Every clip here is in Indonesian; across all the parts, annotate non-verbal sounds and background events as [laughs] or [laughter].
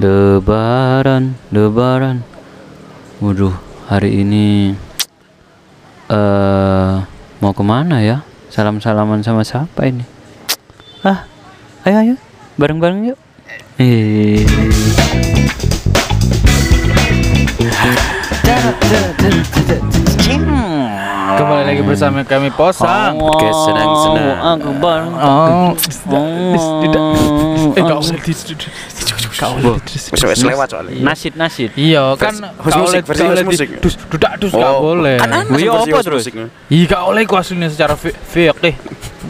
Lebaran, lebaran. Waduh, hari ini eh mau ke mana ya? Salam-salaman sama siapa ini? Ah, ayo ayo, bareng-bareng yuk. Eh. Kembali lagi bersama kami Posang. Oke, senang-senang. Aku bareng. Oh, Oh, boleh lewat soalnya. Nasid nasid. Iya kan Versi gak musik, dus dudak dus gak boleh. Kan ana Wih, versi apa terus? Iya gak oleh ku aslinya secara fi- fikih.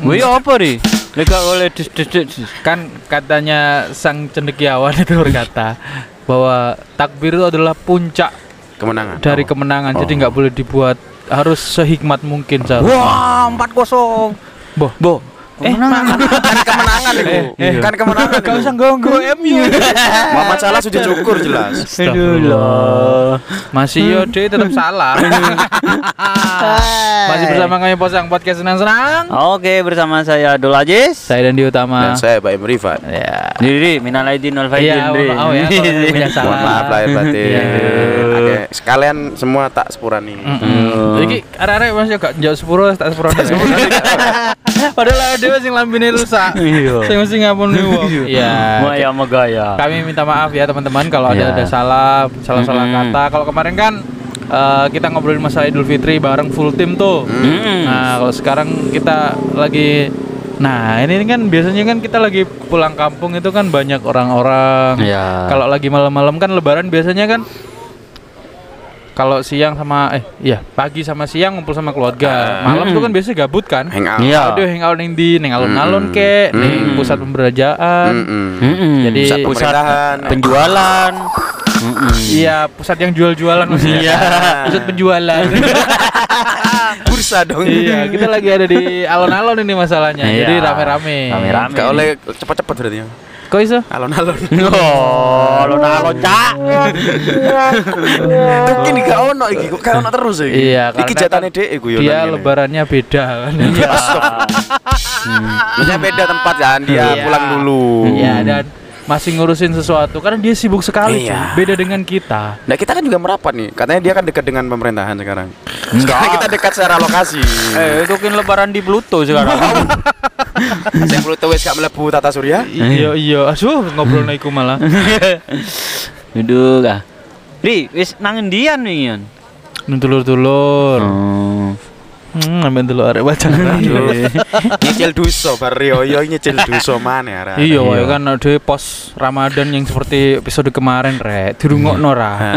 Wih apa nih? Lega oleh dus dus dus. Kan katanya sang cendekiawan itu berkata bahwa takbir itu adalah puncak Kemenangan. dari Oh. kemenangan. Jadi Oh. nggak boleh dibuat harus sehikmat mungkin seharusnya. Wah, 4-0. Boh, Eh Kan kemenangan itu. eh. Kan kemenangan. Gak itu. usah ganggu MU. Muhammad Salah sudah cukur jelas. Aduh Masih yo deh tetap [laughs] salah. Masih bersama kami Posang Podcast Senang-senang. Oke, bersama saya Abdul Aziz. Saya dan Di Utama. Dan saya Pak Rifat. Ya. Diri, minal aidin wal faizin, Iya, mohon maaf ya [laughs] maaf lahir batin. Iya. Sekalian semua tak sepurani. Mm-mm. Jadi arek-arek masih gak njak sepuro tak sepuro. [laughs] Padahal ada sing lambene rusak. Iya. Sing mesti ngapun wong. [laughs] Iya. Maya megaya. Kami minta maaf ya teman-teman kalau ada Iya. ada salah salah-salah kata. Kalau kemarin kan eh, kita ngobrolin masalah Idul Fitri bareng full tim tuh. Mm. Nah, kalau sekarang kita lagi Nah, ini kan biasanya kan kita lagi pulang kampung itu kan banyak orang-orang. Ya. Kalau lagi malam-malam kan lebaran biasanya kan kalau siang sama eh iya pagi sama siang ngumpul sama keluarga. Ah. Malam tuh kan biasanya gabut kan. Hang out. Iya. Aduh hangout ning di ning alun-alun kek, ning Mm-mm. pusat pemberajaan. Mm-mm. Mm-mm. Jadi- Pusat pusat penjualan. Mm-mm. Iya, pusat yang jual-jualan maksudnya. Iya. pusat penjualan. [laughs] Bursa dong. iya, kita lagi ada di alun-alun ini masalahnya. Iya. Jadi rame-rame. Rame-rame. Gak oleh cepet-cepet berarti ya. Kok iso? Alon-alon. [laughs] Oh, alon-alon, Cak. Mungkin gak ono iki, kok gak ono terus iki. Iya, Iki jatane kan dhek iku yo. Dia lebarannya beda kan. [laughs] Iya. Maksudnya beda tempat kan dia Iya. pulang dulu. Iya, dan masih ngurusin sesuatu karena dia sibuk sekali Iya. cuy. beda dengan kita Nah kita kan juga merapat nih. Katanya dia kan dekat dengan pemerintahan sekarang. Sekarang [laughs] kita dekat secara lokasi. Eh, itu kan lebaran di Pluto sekarang. Saya perlu tahu gak melebu tata surya. iya iya aduh ngobrol naiku malah [laughs] Duduk ah. Ri, wis nang endian wingian. dulur-dulur Oh. Hmm ambil dulu arek baca [laughs] nyicil duso bar. Yo yo nyicil [laughs] duso mana arek. iya wae kan ada pos Ramadan yang seperti episode kemarin rek. Dirungokno ra [laughs]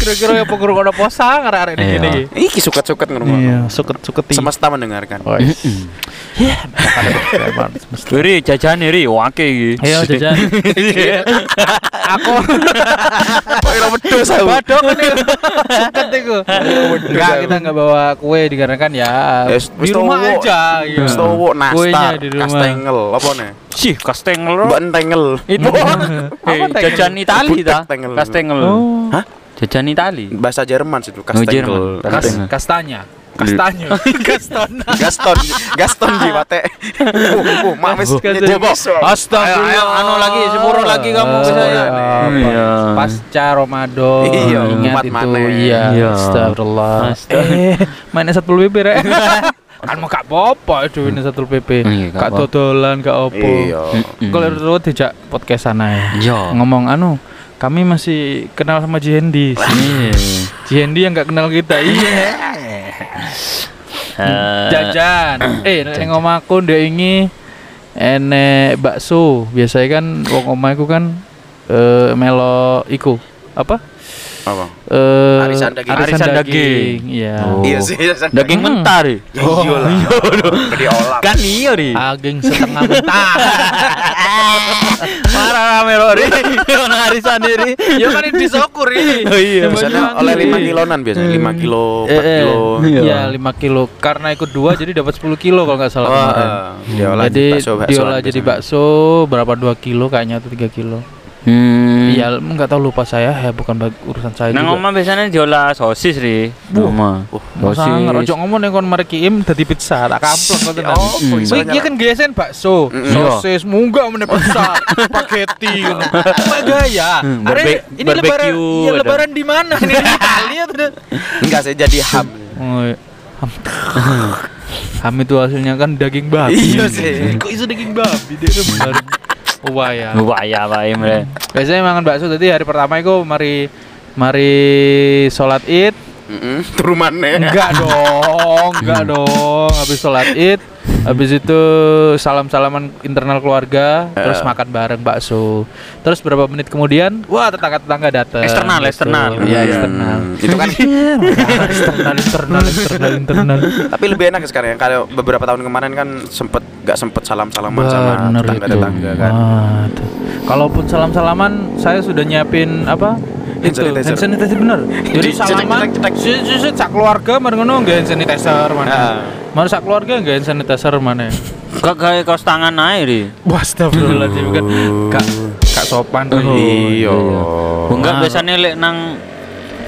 kira-kira ya pokoknya posang arek-arek ini Iya. gini Iki? Suket-suket ngomong. iya suket-suket Semesta mendengarkan. oh iya Ri, jajan ri, wake iki. ayo jajan aku. Kok ora wedhus aku. Waduh Suket itu Enggak kita nggak bawa kue dikarenakan ya Yes, Di wis rumah towo. aja iya. Wis nastar, di rumah kastengel apa nih? Sih, kastengel. Mbak entengel. Itu [laughs] Apa [laughs] Eh, tengel? jajan Itali ta? Kastengel. Oh Hah? Jajan Itali. Bahasa Jerman situ Oh, kastengel. Jerman. Kas, Kastengel. kastanya Kastanya [laughs] Kastona Gaston, Gaston di mate. [laughs] Uh, uh, wis Gaston. duso. Astagfirullah anu lagi, sepuro lagi kamu ke saya. Iya. Pasca Ramadan Iya, Ingat umat itu. Iya Iya. Astagfirullah. Eh Mainnya satu PP rek [laughs] Kan mau gak apa-apa itu ini satu PP Iya, gak Gak apa-apa. dodolan gak apa Iya. Kalau dulu tidak podcast sana ya Iya. ngomong anu kami masih kenal sama Jihendi Iya. Jihendi yang nggak kenal kita iya jajan [clears throat] eh nek ning omahku ndek ini enek bakso biasanya kan wong omahku kan eh melo iku apa Apa? eh Arisan daging. Arisan daging. iya Oh. Iya sih. Daging Hmm. mentah ri. Ya iya lah. Gede olah. Kan iya ri. daging setengah mentah [laughs] Marah rame lo ri. [laughs] Ono arisan ri. ya kan ini disokur ini Oh iya. Biasanya oleh 5 kilonan biasanya, 5 kilo, 4 Eh, eh. kilo. Iya. ya 5 kilo karena ikut dua jadi dapat 10 kilo kalau nggak salah kemarin. eh, diolah jadi bakso-baksoan diolah jadi bakso berapa 2 kilo kayaknya atau 3 kilo Hmm. Iya, nggak tahu lupa saya ya bukan bag- urusan saya Nang omah biasanya diolah sosis ri. Oma. Masa ngerojok ngomong yang kon mari kiim dadi pizza tak kaplek [laughs] kok tenan. Oh, Hmm. iya kan biasanya bakso, Mm. sosis, munggah meneh pizza, [laughs] spaghetti gitu. Apa gaya? Hmm, [laughs] Are, ini lebaran, barbecue ya lebaran di mana? Ini di Italia tuh. Enggak saya jadi ham. Oh, iya. ham. ham itu hasilnya kan daging babi. Iya sih. Kok itu daging babi? Dia kan benar. Wah ya. Wah ya Pak Imre. Biasanya mangan bakso tadi hari pertama itu mari mari sholat id Maneh. enggak [laughs] dong enggak dong habis sholat id habis itu salam salaman internal keluarga terus makan bareng bakso terus berapa menit kemudian wah tetangga tetangga datang Eksternal, eksternal. iya Hmm. eksternal Itu kan [laughs] eksternal internal internal internal tapi lebih enak sekarang ya kalau beberapa tahun kemarin kan sempet nggak sempet salam-salaman sama tetangga-tetangga kan. Wah. Kalaupun salam-salaman, saya sudah nyiapin apa? Hand sanitizer. hand sanitizer bener. [laughs] Jadi Di- salaman, sak keluarga mari ngono nggak hand sanitizer Ah. mana? Sak keluarga nggak hand sanitizer mana? Kok gawe kaos tangan ae ri. Astagfirullahaladzim kan kak kak sopan tuh. Iya. Oh, enggak Nah. biasanya lek nang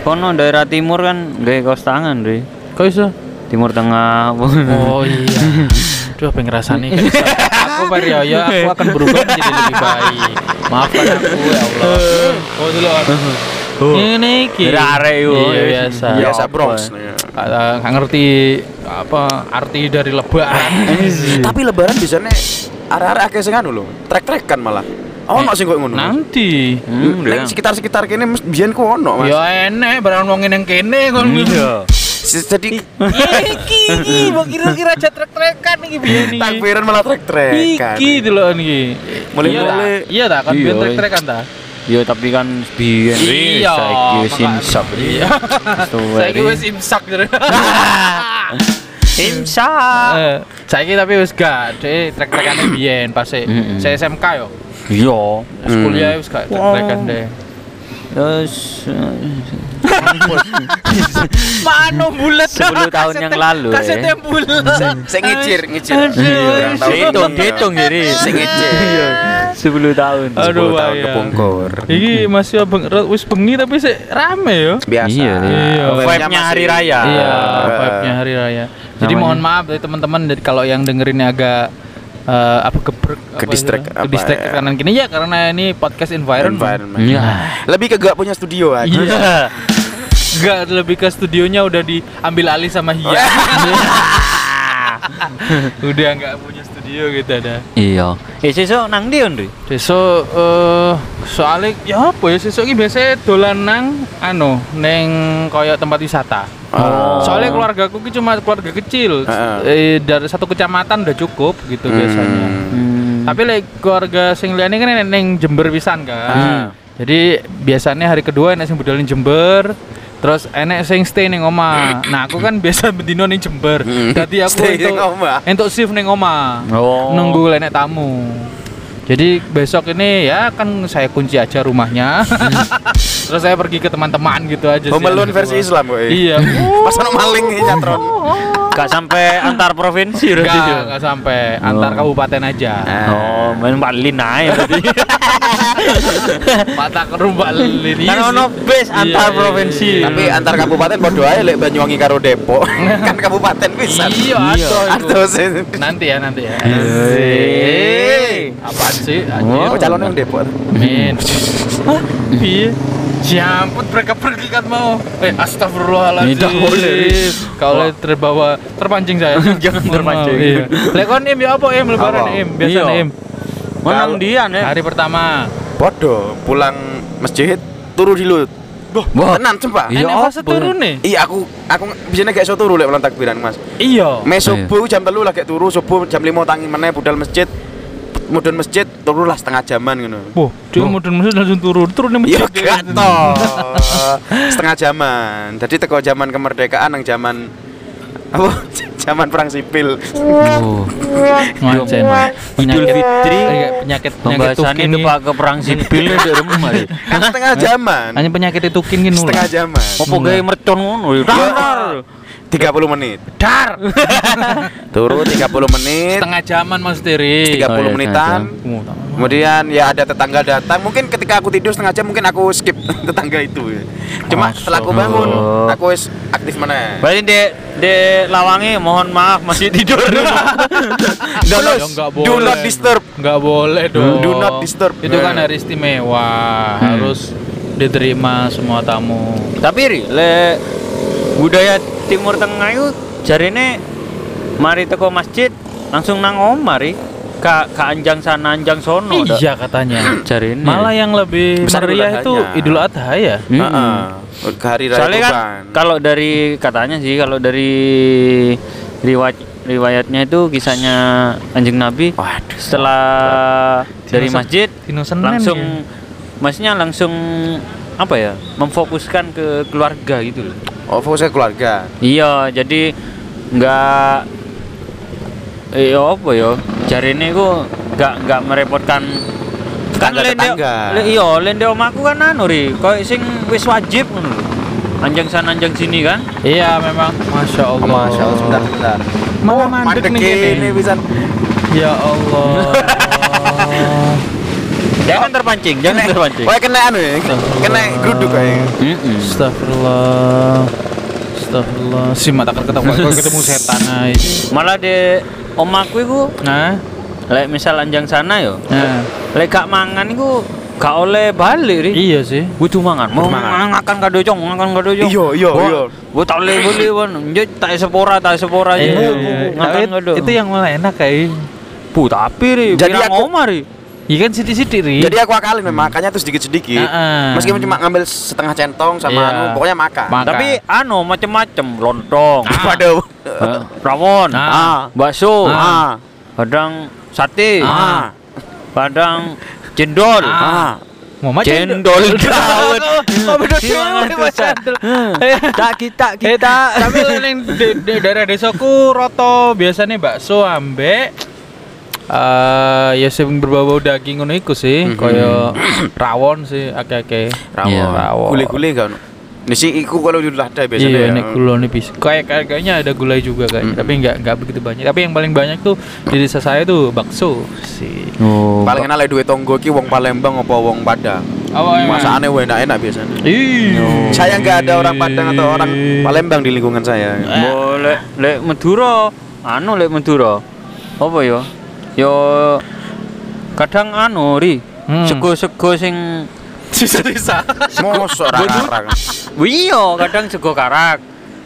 kono daerah timur kan gawe kaos tangan ri. Kok iso? Timur Tengah. Oh iya. [laughs] Aduh, apa ngerasani? Aku Mario, aku akan berubah menjadi lebih baik. Maafkan aku ya Allah. [laughs] Oh dulu. Ini ki. Rare yo. Iya biasa. Ya, Biasa? Bronx. Nggak nggak ngerti apa arti dari lebaran. Tapi lebaran biasanya arah-arah akeh sing anu lho, trek-trekan malah. Ono sing koyo ngono. Nanti. Hmm, Ning dia. sekitar-sekitar kene mes- biyen ku ono, Mas. Ya enek barang wongin yang kene kon. Iya. Jadi Iki iki [laughs] mau kira-kira aja trek-trekan iki biyen iki. takbiran malah trek-trekan. Iki dulu iki. Mulai-mulai- Iya tak kan Iya, biyen iya. trek-trekan ta. Yo tapi kan biyen ri Iya, [laughs] saiki wis imsak. Iya. Saiki wis imsak. Imsak. Eh, Saiki tapi wis gak, deh trek-trekane biyen pas saya SMK yo. Iya. Wis kuliah wis gak trek-trekan deh. Terus [laughs] Mano bulet 10 tahun yang lalu, Kaset eh. yang bulet. Sing ngicir, ngicir. Ini. dihitung jadi. Sing ngicir. Iya. 10 tahun. Aduh, 10 tahun kepungkur. Iki masih abang wis bengi tapi sih rame yo. Biasa. Iya, iya. Vibe-nya masih- hari raya. Iya, vibe-nya hari raya. Jadi mohon maaf dari teman-teman kalau yang dengerinnya agak eh, apa kebrek Ke distract, ke distract ya. kanan kini ya karena ini podcast environment. environment. Iya. Lebih ke gak punya studio aja. Iya. Enggak lebih ke studionya udah diambil alih sama Hia. [laughs] udah nggak punya studio gitu ada. Iya. Eh sesuk nang ndi Ndri? Besok eh soalnya ya apa ya sesuk ini biasanya dolan nang anu neng koyo tempat wisata. Oh. Soalnya keluarga aku cuma keluarga kecil. Heeh. Eh, dari satu kecamatan udah cukup gitu biasanya. Hmm. Tapi like, keluarga sing liyane kan neng- neng Jember pisan kan. Hmm. Jadi biasanya hari kedua enek sing budalin Jember, terus enek sing stay ning oma. Nah, aku kan biasa bendino ning Jember. Hmm. Jadi aku Stay ning entuk- omah. entuk shift ning oma. Oh. Nunggu enek tamu. Jadi besok ini ya kan saya kunci aja rumahnya. [laughs] terus saya pergi ke teman-teman gitu aja sih. Home Alone yang versi kedua. Islam, boy. Iya. [laughs] Pas ono maling nyatron. Gak sampai antar provinsi Jo? enggak sampai antar Oh. kabupaten aja. Oh, main Balin aja berarti. Patah [laughs] ke rumah lini. Kan ono base antar provinsi. Tapi antar kabupaten podo ae lek Banyuwangi karo Depok. [laughs] kan kabupaten pisan. Iya, Iya. sih. Nanti ya, nanti ya. Apaan sih? Oh, Anjir. calonnya yang Depok. Min. Hah? Piye? Jamput mereka pergi kan mau. Eh, astagfirullahaladzim. Tidak boleh. Kalau terbawa terpancing saya. [laughs] Jangan terpancing. Iya. Lek kon im ya apa im lebaran im? Biasa Iya. im. Menang dia nih. Hari pertama. Podo pulang masjid turu di lut. Wah. Tenan sumpah. Iya, fase apa? turun nih. Iya aku aku biasanya gak iso turu lek pulang takbiran Mas. Iya. Me iya. subuh jam telu lagi turu subuh jam 5 tangi meneh budal masjid. Mudun masjid turu lah setengah jaman ngono. Wah, dia mudun masjid langsung turun. Turun nih Ya masjid. gak [laughs] setengah jaman. Jadi teko zaman kemerdekaan nang zaman apa? [laughs] zaman perang sipil. Oh. Ngancen. Idul Fitri. Eh, penyakit penyakit Pembahasan tukin itu ini. pak ke perang sipil di rumah. [laughs] Kan setengah jaman. Hanya penyakit itu tukin gini Setengah jaman. Apa gawe mercon ngono ya? Dar. 30 menit. Dar. [laughs] Turu 30 menit, Setengah jaman Mas Tiri. 30 Oh, iya, menitan. Kemudian ya ada tetangga datang. Mungkin ketika aku tidur setengah jam mungkin aku skip [laughs] tetangga itu. Cuma setelah aku bangun, Oh. aku wis aktif mana. Berarti dek dek lawangi mohon maaf masih tidur. [laughs] Do not, Ya, nggak do not disturb. Nggak boleh dong. Do not disturb. Itu kan hari istimewa, Hmm. harus diterima semua tamu. Tapi ri, le budaya Timur Tengah itu jarine mari teko masjid langsung nang omah ri. Ka, ka anjang sana anjang sono. Iya katanya. [clears throat] Jarine. Malah yang lebih Besar meriah itu. Idul Adha ya. Mm-mm. Heeh. Ke hari raya Soalnya kan kalau dari katanya sih kalau dari riwayat riwayatnya itu kisahnya anjing Nabi Waduh. setelah dari Dino Sen- masjid Dino Senen langsung ya? maksudnya langsung apa ya memfokuskan ke keluarga gitu loh. Oh, fokusnya keluarga. Iya, jadi nggak eh apa ya? Jari ini ku nggak nggak merepotkan kan lende le- iya lende omahku kan anu ri koyo sing wis wajib ngono. Anjang sana anjang sini kan. Iya memang, masya Allah. Oh, Masya Allah, sebentar, sebentar. Malah mandek nih ini bisa. Ya Allah. [laughs] Jangan terpancing, jangan terpancing. Oh, kena anu ya. Kena geruduk kayak. Mm-mm. Astagfirullah. Astagfirullah. Si mata ketawa kalau [laughs] ketemu setan aja. Malah de omahku iku Nah, lek misal anjang sana yo. nah. Lek gak mangan iku gak oleh balik ri. Iya sih. Kudu mangan. Mau mangan. makan kado cong, makan kado cong. Iya, iya, Wah, iya. Gua tak boleh boleh wan. Njut tak sepora, tak sepora. Iya, iya. Tapi kado. Itu yang malah enak kayak. Bu, tapi ri, Jadi aku- omah ri. Iya kan sidik-sidik ri. Jadi aku akalin memang makannya tuh sedikit-sedikit. Heeh. Meskipun cuma ngambil setengah centong sama Iya. anu, pokoknya makan. Makan. Tapi anu macem-macem lontong. Waduh. Eh, rawon, Ah. bakso, Ah. kadang sate, Ah. kadang cendol. Ah. mau macam Cendol. Oh, bener Gimana cendol? Cendol. Tak kita Eh, kita. tapi yang daerah desaku roto biasanya bakso ambek eh ya sing berbau daging ngono iku sih, Mhm. kaya [clears throat] rawon sih akeh-akeh. Rawon. Iya. Rawon. Gule-gule enggak ono. Nisi iku kalau di lada biasanya. Iya, ya. ini gulai bisa. Kayak kayak- kayaknya ada gulai juga kayaknya, Mhm. tapi nggak nggak begitu banyak. Tapi yang paling banyak tuh di desa saya tuh bakso sih. Oh. Paling enak lek duwe tonggo ki wong Palembang apa wong Padang. Oh, Masakannya enak-enak biasanya. Iya. Saya nggak ada orang Padang atau orang Palembang di lingkungan saya. Boleh lek Madura, anu lek Madura. Apa ya? Yo kadang anu ri. Hmm. Sego-sego sing Sisa-sisa. Mosok ora karang. iya, kadang sego karak.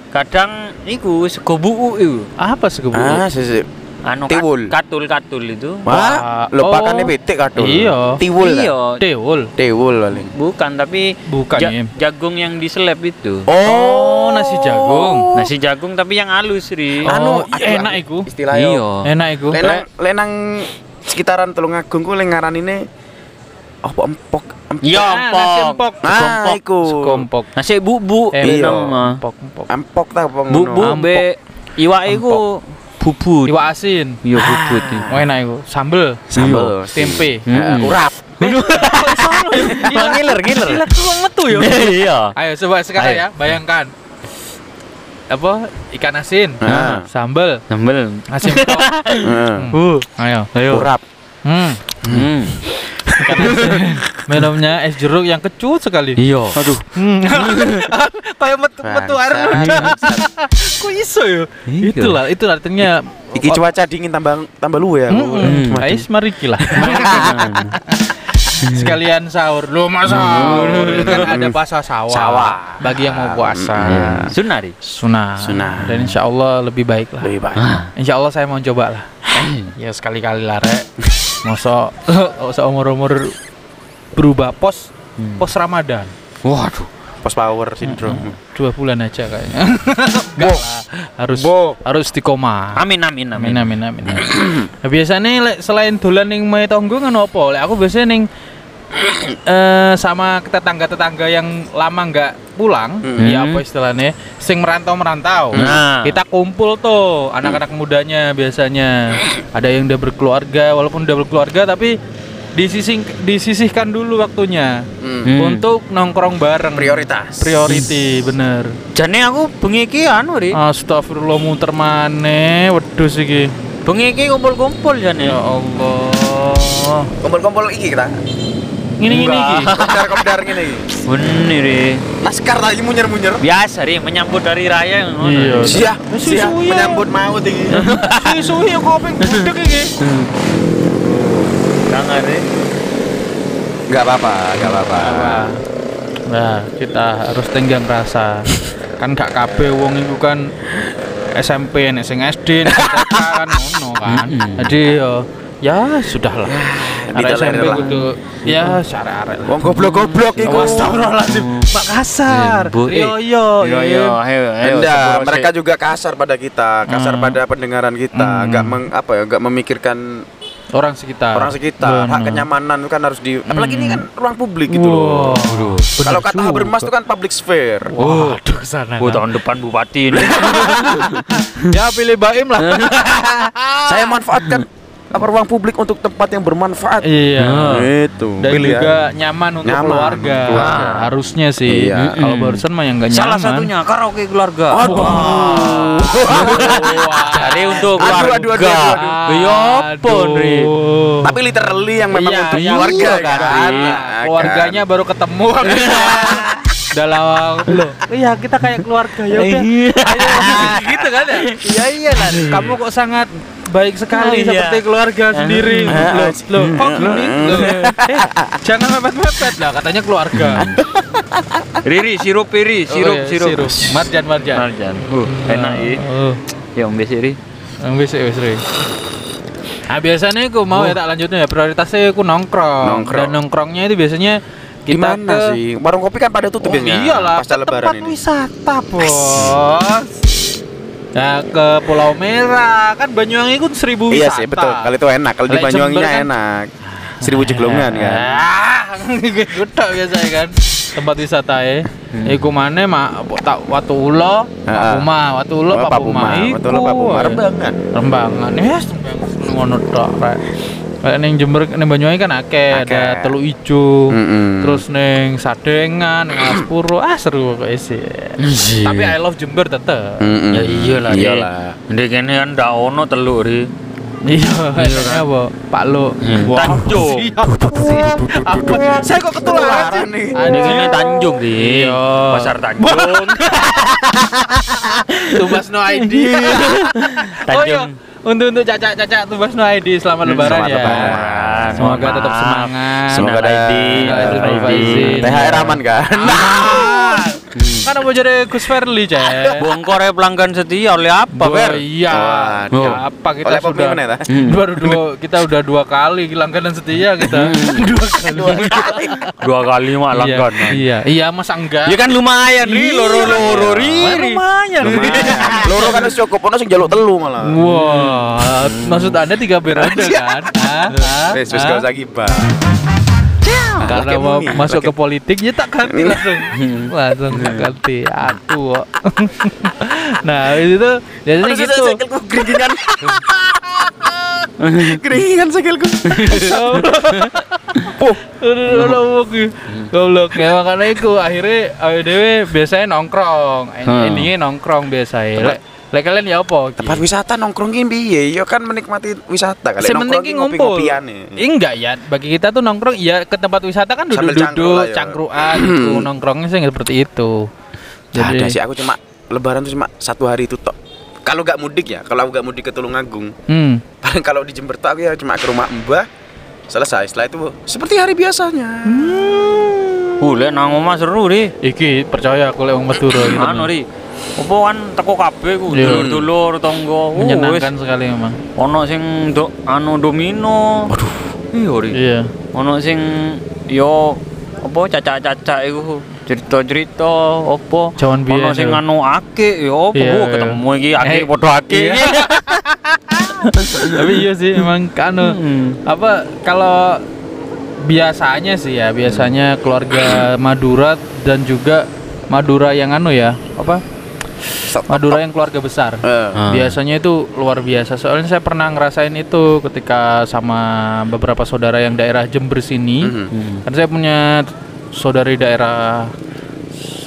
Kadang iku sego buuk iku. Apa sih Ah, sisi. Anu kat- Tiwul. katul-katul itu. Wah, Oh. lupakannya pitik kadul. Iya. Tiwul. kan? Iya, Deul. Tiwul paling. bukan tapi Bukan ja- jagung yang diseleb itu. Oh, nasi jagung. Nasi jagung tapi yang halus ri. Oh, Anu, iya, enak iku. Istilahnya. Iya. Enak iku. Lenang lenang sekitaran Tulungagung ku lek ngaranine apa empok empok. Iya, Ah, nasi empok. empok. Ah, iku. Sekompok. Nasi bubu. Eh, Iya. Iya. Empok, empok. Empok ta apa ngono. Bubu be iwak iku bubut. Iwak asin. Iya bubut itu. Oh, enak iku. Sambel. Sambel. Tempe. Hmm. Eh, urap. [laughs] ngiler ngiler. Gila, kok metu ya? [laughs] Iya. Ayo coba sekarang ya, bayangkan. Apa? Ikan asin. Ah. Sambel. Sambel. Asin [laughs] empok. Heeh. Uh, ayo. Ayo. Urap. Hmm. Hmm. Ikan asin. Minumnya es jeruk yang kecut sekali. Iya. Aduh. Hmm. [laughs] Kayak metu metu air. [laughs] Kok iso ya? Iya. Itulah, itu artinya Iki cuaca dingin tambah tambah luwe ya. Hmm, Hmm. Ais mari lah. Sekalian sahur. Lu mau sahur? Kan ada puasa sawah. Sawah. Bagi yang mau puasa. Iya. Sunari. Sunnah. Sunnah. Dan insya Allah lebih baik lah. Lebih baik. Insya Allah saya mau coba lah. ya sekali-kali lah rek. Masa [laughs] masa umur-umur berubah pos Hmm. pos Ramadan. Waduh. Post power syndrome. Dua bulan aja kayaknya. [laughs] Enggak lah. Harus Bo. harus istiqomah. Amin amin Amin amin. amin amin. [clears throat] nah, biasanya lek selain dolan ning mae tonggo ngono apa? Lek aku biasanya ning [clears throat] eh sama tetangga-tetangga yang lama nggak pulang, Hmm. ya apa istilahnya, sing merantau-merantau. Nah. Kita kumpul tuh anak-anak mudanya biasanya. [clears throat] Ada yang udah berkeluarga, walaupun udah berkeluarga tapi disising disisihkan dulu waktunya Hmm. Hmm. untuk nongkrong bareng. Prioritas. Priority, bener. Jane aku bengi iki anu ri. Astagfirullah muter maneh wedhus iki. Bengi iki kumpul-kumpul jane. Ya Allah. Kumpul-kumpul iki kita. Ngene-ngene iki. Kopdar-kopdar ngene iki. Bener ri. Laskar lagi munyer-munyer. Biasa ri menyambut dari raya ngono. Iya. Sia, Susu sia ya. menyambut maut iki. Suwi ya kopi budek iki. [laughs] Sangar ri. Enggak apa-apa, enggak apa-apa. Nah, kita harus tenggang rasa. Kan gak kabeh wong iku kan SMP nek sing SD nek kan ngono kan. Jadi yo ya sudahlah. Arek ditolerir SMP kudu ya syarek lah. Wong goblok-goblok iku. Astagfirullahaladzim Makassar Bu, eh. Yo yo Yo yo, ayo ayo. Enggak, sepuluh mereka juga kasar pada kita, kasar Hmm. pada pendengaran kita, enggak meng, apa ya, enggak memikirkan Orang sekitar orang sekitar. Hak Bener. kenyamanan itu kan harus di apalagi ini kan ruang publik gitu Wow. loh. Kalau kata Habermas itu kan public sphere. Waduh ke sana Oh, tahun depan bupati ini. [laughs] Ya pilih Baim lah [laughs] Saya manfaatkan apa ruang publik untuk tempat yang bermanfaat. Iya Itu. dan Pilihan. juga nyaman untuk Nyaman keluarga. keluarga. harusnya sih Iya. kalau barusan mah yang nggak nyaman Salah satunya karaoke keluarga. Aduh. Cari untuk Aduh, keluarga. aduh, aduh, aduh, aduh. Ya pun, Ri. Tapi literally yang memang Iya, untuk iya, keluarga iya, kan. kan. Nah, keluarganya baru ketemu [laughs] dalam loh iya kita kayak keluarga ya udah gitu kan ya iya iya lah kamu kok sangat baik sekali Iya. seperti keluarga sendiri Ah, loh loh kok loh, gini Loh, eh, jangan mepet mepet lah katanya keluarga [laughs] Riri, sirup Riri, sirup, Oh, iya, sirup. marjan marjan Marjan. Uh, enak oh Ya ombe sih, Ri. yang bisa wis Ri. Nah biasanya aku mau ya tak lanjutin ya prioritasnya aku nongkrong. Nongkrong. dan nongkrongnya itu biasanya kita Gimana ke sih? Warung kopi kan pada tutup Oh, biasanya. iyalah, lebaran tempat ini. wisata, Bos. Nah, ke Pulau Merah kan Banyuwangi itu seribu Iya wisata. sih, betul. Kalau itu enak, kalau di Banyuwanginya Jember kan- enak. Seribu jeglongan kan. Ah, [laughs] gitu biasanya kan. Tempat wisata ya. Iku mana mak tak watu ulo, Hmm. Ah, ah. Papuma, watu ulo, Oh, Papuma. Iku. Betul Papuma. eh. Rembangan. Rembangan. Yes, rembangan ngono tok rek. Kayak ning Jember ning Banyuwangi kan akeh, Akeh. ada Teluk Ijo. Mm-mm. Terus neng Sadengan, neng Aspuro, ah seru kok sih. Tapi I love Jember tetep. Mm-mm. Ya iyalah, Ri. Iyalah. Ndek kene kan ndak ono teluk, Ri. Iya, kayaknya apa? Pak Lo. Hmm, Tanjung. siap. Apa? Saya kok ketularan nih. Ndek kene Tanjung, Ri. Iya. Pasar [laughs] Tanjung. Tumbas no ID. [laughs] oh iya, Tanjung. Untuk untuk caca caca Tumbas no ID selamat Hmm, lebaran selamat ya. lebaran. Semoga tetap semangat. Semoga Minal ada aidin. THR aman kan? [laughs] Ah, kan mau jadi Gus Verly, Cek. Bongkor ya pelanggan setia oleh apa, Oh, Ber? iya. Waduh. Ya, apa kita Oleh sudah pemimpin ya? [laughs] Hmm. baru dua kita udah dua kali langganan setia kita. [laughs] dua kali. Dua kali mah Iya, langganan. Iya, iya masa enggak? Ya kan lumayan, Ri. Iya. Loro-loro, Ri. Lumayan. Loro kan wis cukup, ono sing jaluk telu malah. Wah, maksud Anda tiga periode kan? Ah, ah, Wis wis ah. gak usah gibah. Karena mau mumi, masuk laki- ke politik ya tak ganti langsung. langsung tak ganti aku [laughs] nah, itu biasanya Aduh, gitu. Sikilku geringingan. Geringingan [laughs] sikilku. Puh, goblok. Goblok. Ya makanya itu akhirnya AWDW biasanya nongkrong. Hmm. Endingnya nongkrong biasanya. Lek lek kalian ya apa? Tempat wisata nongkrong ki piye? Ya kan menikmati wisata kali Sementing ki ngumpul. nih. Enggak ya, bagi kita tuh nongkrong ya ke tempat wisata kan lah duduk-duduk, ya. cangkruan [clears throat] gitu, nongkrongnya sih seperti itu. Gak ada sih aku cuma lebaran tuh cuma satu hari itu tok. Kalau gak mudik ya, kalau aku gak mudik ke Tulungagung, Hmm. [laughs] paling kalau di Jember tuh aku ya cuma ke rumah Mbah. Selesai, setelah itu seperti hari biasanya. Uh, lek nang omah seru, Ri. Iki percaya aku lek wong Madura [clears throat] gitu. Anu, Ri. Apa kan teko kabeh ku, Iya. dulur-dulur tangga. Uh. Menyenangkan sekali memang. Ono sing do anu domino. Aduh. Iya. Iya. Ono sing yo apa caca-caca iku cerita-cerita Jaman biyen ono sing anu ake yo Iya, Wah, iya. ketemu iki ake Eh, padha ake. Tapi iya sih emang kanu Hmm. apa kalau biasanya sih ya biasanya keluarga Madura dan juga Madura yang anu ya apa Madura yang keluarga besar. Ah. Biasanya itu luar biasa. Soalnya saya pernah ngerasain itu ketika sama beberapa saudara yang daerah Jember sini. mhm. Kan saya punya saudari daerah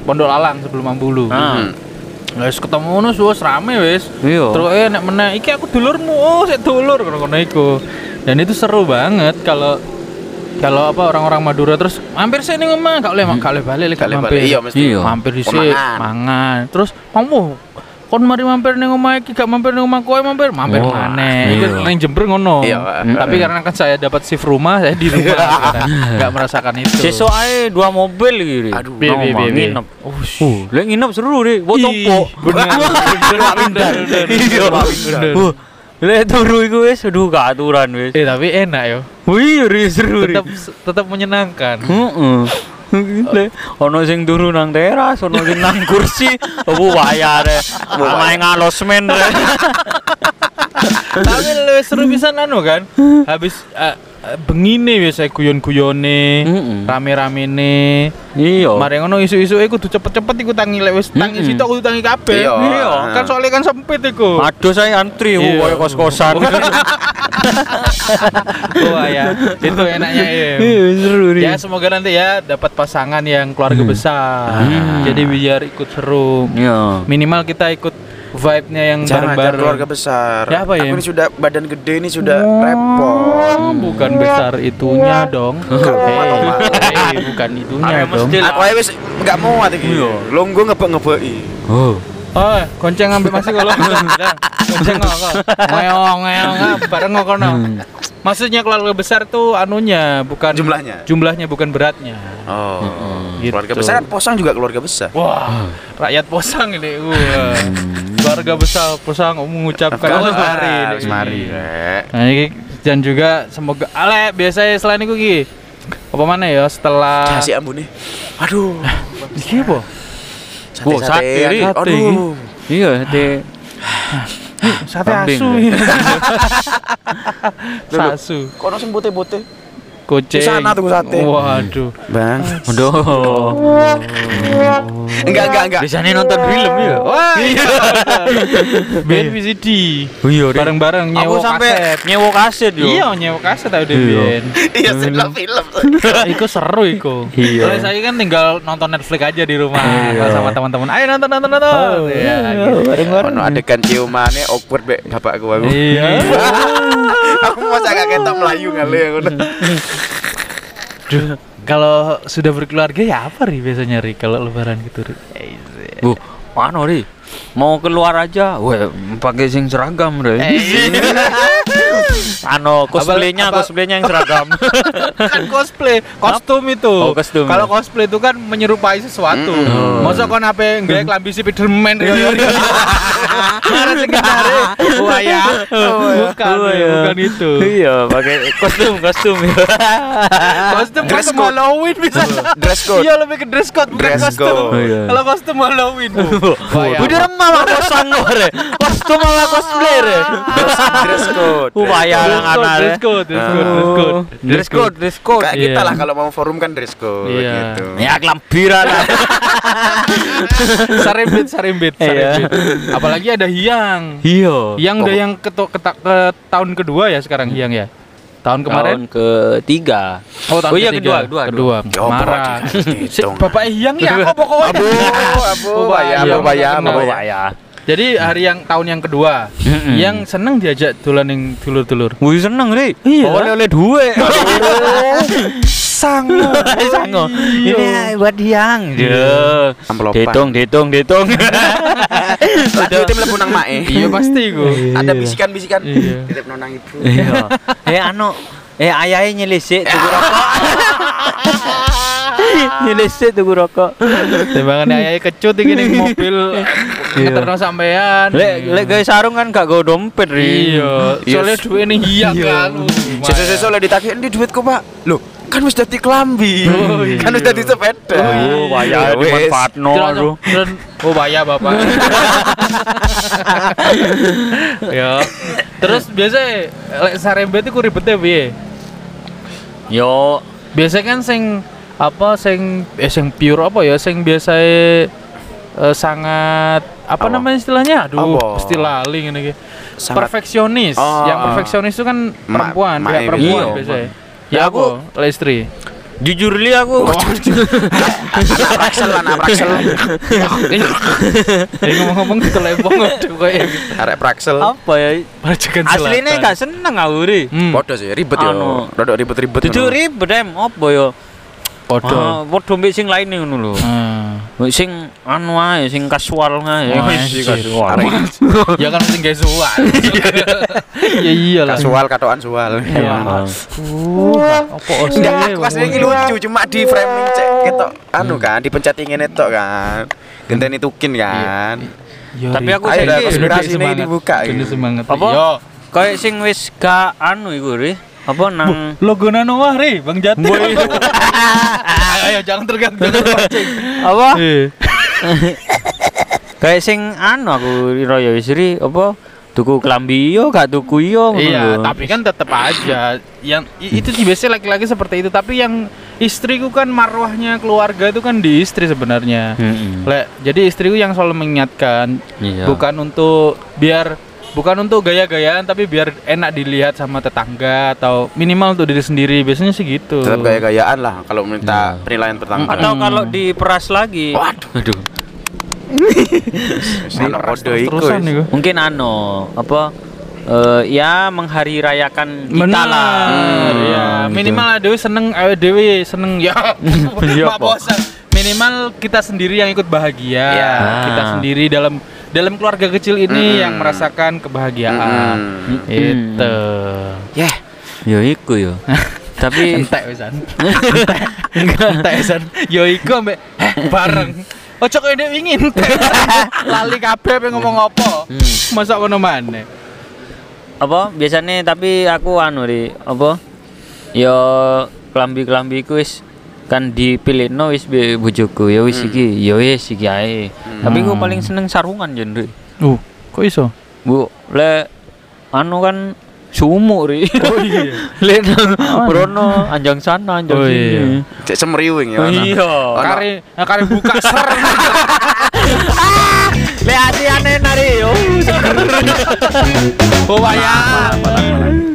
Pondok Lalang sebelum Ambulu. Ah. Wes ketemu ngono wis rame wis. Iya. Terus eh nek meneh iki aku dulurmu. Oh, saya dulur ngono-ngono iku. Dan itu seru banget kalau kalau apa orang-orang Madura terus mampir sini ngomong gak boleh gak boleh balik gak boleh balik, iya, mesti. Iya. Mampir di sini mangan. Terus kamu kon mari mampir ning omah iki gak mampir ning omah kowe mampir mampir Oh, maneh. iya. Iku ning Jember ngono. Iya. Tapi karena kan saya dapat shift rumah, saya di rumah. [laughs] Gak merasakan itu. Sesuk ae dua mobil gitu. Aduh. Bi, bi, bi, nginep. Oh, Uh, lek nginep seru deh. Buat Ih, tompo. Bener. Bener. bener, [laughs] bener. Iya, Bener. Uh, lek turu iku wis aduh gak aturan wis. Eh tapi enak yo. Wih, seru. Tetap tetap menyenangkan. Heeh. Ono sing turu nang teras, ono sing nang kursi, opo wayar e. Amae ngalosmen re. Tapi lebih seru bisa anu kan. Habis uh, bengine biasa guyon-guyone, Mm-mm. rame-ramene. Iya. Mari ngono isu-isu iku kudu cepet-cepet iku tangi lek wis tangi Mm-mm. sitok kudu tangi kabeh. Iya. Kan soalnya kan sempit iku. Aduh saya antri Iya. koyo kos-kosan. [laughs] Wah ya, itu enaknya ya. [laughs] Iya, seru ri. Ya semoga nanti ya dapat pasangan yang keluarga besar. Hmm. Jadi biar ikut seru. Iya. Minimal kita ikut vibe-nya yang bareng-bareng. keluarga besar. Ya, apa ya? Aku ini sudah badan gede ini sudah Oh, repot. Bukan besar itunya dong. [laughs] Enggak muat, Eh, eh, bukan itunya Area dong. Aku wis enggak muat iki. Iya. Longgo ngebek-ngebeki. Oh. Oh, gonceng ambil masih kalau [laughs] kok. Ngeong ngeong ah, bareng kok kono. Maksudnya keluarga besar tuh anunya bukan Jumlahnya. Jumlahnya bukan beratnya. Oh. Gitu. Keluarga besar kan Posang juga keluarga besar. Wah, rakyat Posang ini. Wah. Keluarga besar Posang mengucapkan Harus mari. Harus mari. Nah, ini dan juga semoga ale biasanya selain itu Ki. Apa mana ya setelah Kasih ambune. Aduh. Iki apa? Oh, sate, Ri. Sate. Aduh. Iya, de Sate asu. ya. [laughs] Sasu. Kono sing bote-bote. Kucing. Sana tuh sate. Waduh. Bang. Aduh. Enggak, enggak, enggak. Biasanya nonton film ya. Wah, iya. [laughs] Ben VCD. Oh iya, Ri. Bareng-bareng Aku nyewa sampai kaset. nyewa kaset yo. Iya, nyewa kaset tau Iya. Ben. Iya, film film. [laughs] iku seru iku. Iya. Kalau saya kan tinggal nonton Netflix aja di rumah Iya. sama teman-teman. Ayo nonton nonton nonton. Oh, Iya, iya, gitu. bareng-bareng. Ono adegan ciumane awkward be bapakku aku. Iya. [laughs] aku mau agak ketok melayu ngale ngono. Duh, [laughs] kalau sudah berkeluarga ya apa ri biasanya ri kalau lebaran gitu ri? Bu, anu ri. Mau keluar aja, weh, pakai sing seragam, Re. [laughs] Anu, cosplaynya, apa- cosplaynya yang seragam. [laughs] kan cosplay, kostum itu. Oh, kostum. Kalau cosplay itu kan menyerupai sesuatu. Mm. Masa kon ape nggak klambi Spiderman [laughs] ri? Mana sing kare? Wah ya. Bukan, Oh, iya. bukan itu. Iya, pakai kostum, kostum. Kostum Dress kostum code. Halloween bisa. Dress code. Iya lebih ke dress code bukan Dress kostum. Oh, iya. Kalau kostum Halloween. [laughs] Udah malah kosong. Kostum malah cosplay re. Dress code. Uh, bayar Dress code, anak dress code, dress code, dress code. Dress code, dress code. Kayak kita Iya. lah kalau mau forum kan dress code Iya. gitu. Ya kelambiran lah. Sarimbit, sarimbit, Iya. sarimbit. Apalagi ada hiang. Iya. Yang udah yang ke, ke, ke tahun kedua ya sekarang hiang ya. Tahun kemarin. Tahun ketiga. Oh, tahun Oh iya, ketiga. kedua, kedua, kedua. Oh, Marah. Bapak hiang ya apa pokoknya? Abu, abu, Oh, bayam, iya, abu, bayam, kenal abu, ya. Jadi hari yang tahun yang kedua, yang seneng diajak dolan yang dulur-dulur. Wih seneng ri. Iya. Oleh [laughs] oleh. Sango. [laughs] Sango. Ini buat yang. Ya. Amplopan. Ditung, ditung, ditung. [laughs] Lanjut mlebu nang mae. Iya pasti gua. Ada bisikan-bisikan. Iya. Titip nonang ibu. Iya. Eh anu, eh ayahe nyelisik tuku rokok. nyelisik tuku rokok. Timbangan ayah kecut iki ning mobil ngeterno sampean. Lek lek gawe sarung kan gak go dompet ri. Iya, Iya. soalnya duit ini hiang kan. Sesuk-sesuk oleh ditagih endi duitku, Pak? Loh, kan wis dadi klambi. Oh, iya. Kan wis dadi sepeda. Oh, bayar Wis. dimanfaatno aduh. Oh bayar bapak. [laughs] ya. Terus biasa lek sarembe itu ku ribetnya piye? Yo, Biasa kan sing apa sing eh sing pure apa ya sing biasa eh, sangat apa, Apa? namanya istilahnya? Aduh, Apa? pasti lali ngene iki. Sangat- Perfeksionis. Oh. Yang perfeksionis itu kan Ma- perempuan, ma- pihak iya. perempuan Iya. biasanya. Ya, Ya aku- istri. Jujur li aku. anak praksel anak praksel Eh ngomong-ngomong gitu lempong aduh kayak gitu. arek praksel apa ya? Aslinya selatan. gak seneng aku ri. Hmm. podo sih ribet yo Anu. rodok ribet-ribet ngono. ribet em apa ya? Podo. Ah, Podo mbek sing lain ngono lho. Hmm. Mbek Sing anu ae, sing kasual ae. Oh, Wis, anjir. kasual. [laughs] ya kan mesti gak suan. ya iyalah. kasual katoan sual Iya. Uh, apa oseh, aku aslinya ini lucu cuma di framing cek gitu anu kan dipencet ingin itu kan genteni tukin kan Ya, Tapi aku dah, konspirasi ini dibuka. Apa? Yo. Kayak sing wis gak anu iku ri. Apa nang Logo Nano Wahri, Bang Jati. [laughs] Jangan terganggu. jangan [laughs] apa? Eh. [laughs] Kayak sing anu aku raya wis ri apa tuku klambi yo gak tuku yo ngono Iya, tapi kan tetap aja yang itu sih biasanya laki-laki seperti itu, tapi yang istriku kan marwahnya keluarga itu kan di istri sebenarnya. Mm-mm. Le, jadi istriku yang selalu mengingatkan Iya. bukan untuk biar bukan untuk gaya-gayaan tapi biar enak dilihat sama tetangga atau minimal untuk diri sendiri biasanya sih gitu tetap gaya-gayaan lah kalau minta Iya. penilaian pertama Atau kalau diperas lagi. Waduh. Aduh. [laughs] Terusan nih Mungkin anu apa eh, ya menghari rayakan kita lah. Benar, ya gitu. minimal ada seneng awake dewe seneng ya [laughs] Iya, minimal kita sendiri yang ikut bahagia Ya. kita sendiri dalam dalam keluarga kecil ini Mm. yang merasakan kebahagiaan. Mm. itu Yah, Yo iku yo. [laughs] Tapi entek wisan entek. [laughs] Wisan yo iku ambek eh, bareng. Ojo koyo ndek wingi [laughs] lali kabeh pengen ngomong apa? Hmm. masa ngono maneh. Apa? Biasanya tapi aku anu ri apa? Yo kelambi kelambi ku wis kan dipilih no wis be bojoku. Ya wis Hmm. iki ya wis iki ae. Tapi aku Hmm. paling seneng sarungan jen ri uh kok iso? Bu le anu kan sumuk ri oh iya. [laughs] Le brono anjang sana anjang Oh, sini. iya. cek semriwing ya. Oh, iya. Kare kare buka ser. [laughs] Le ati aneh nari yo. [laughs] Oh wayang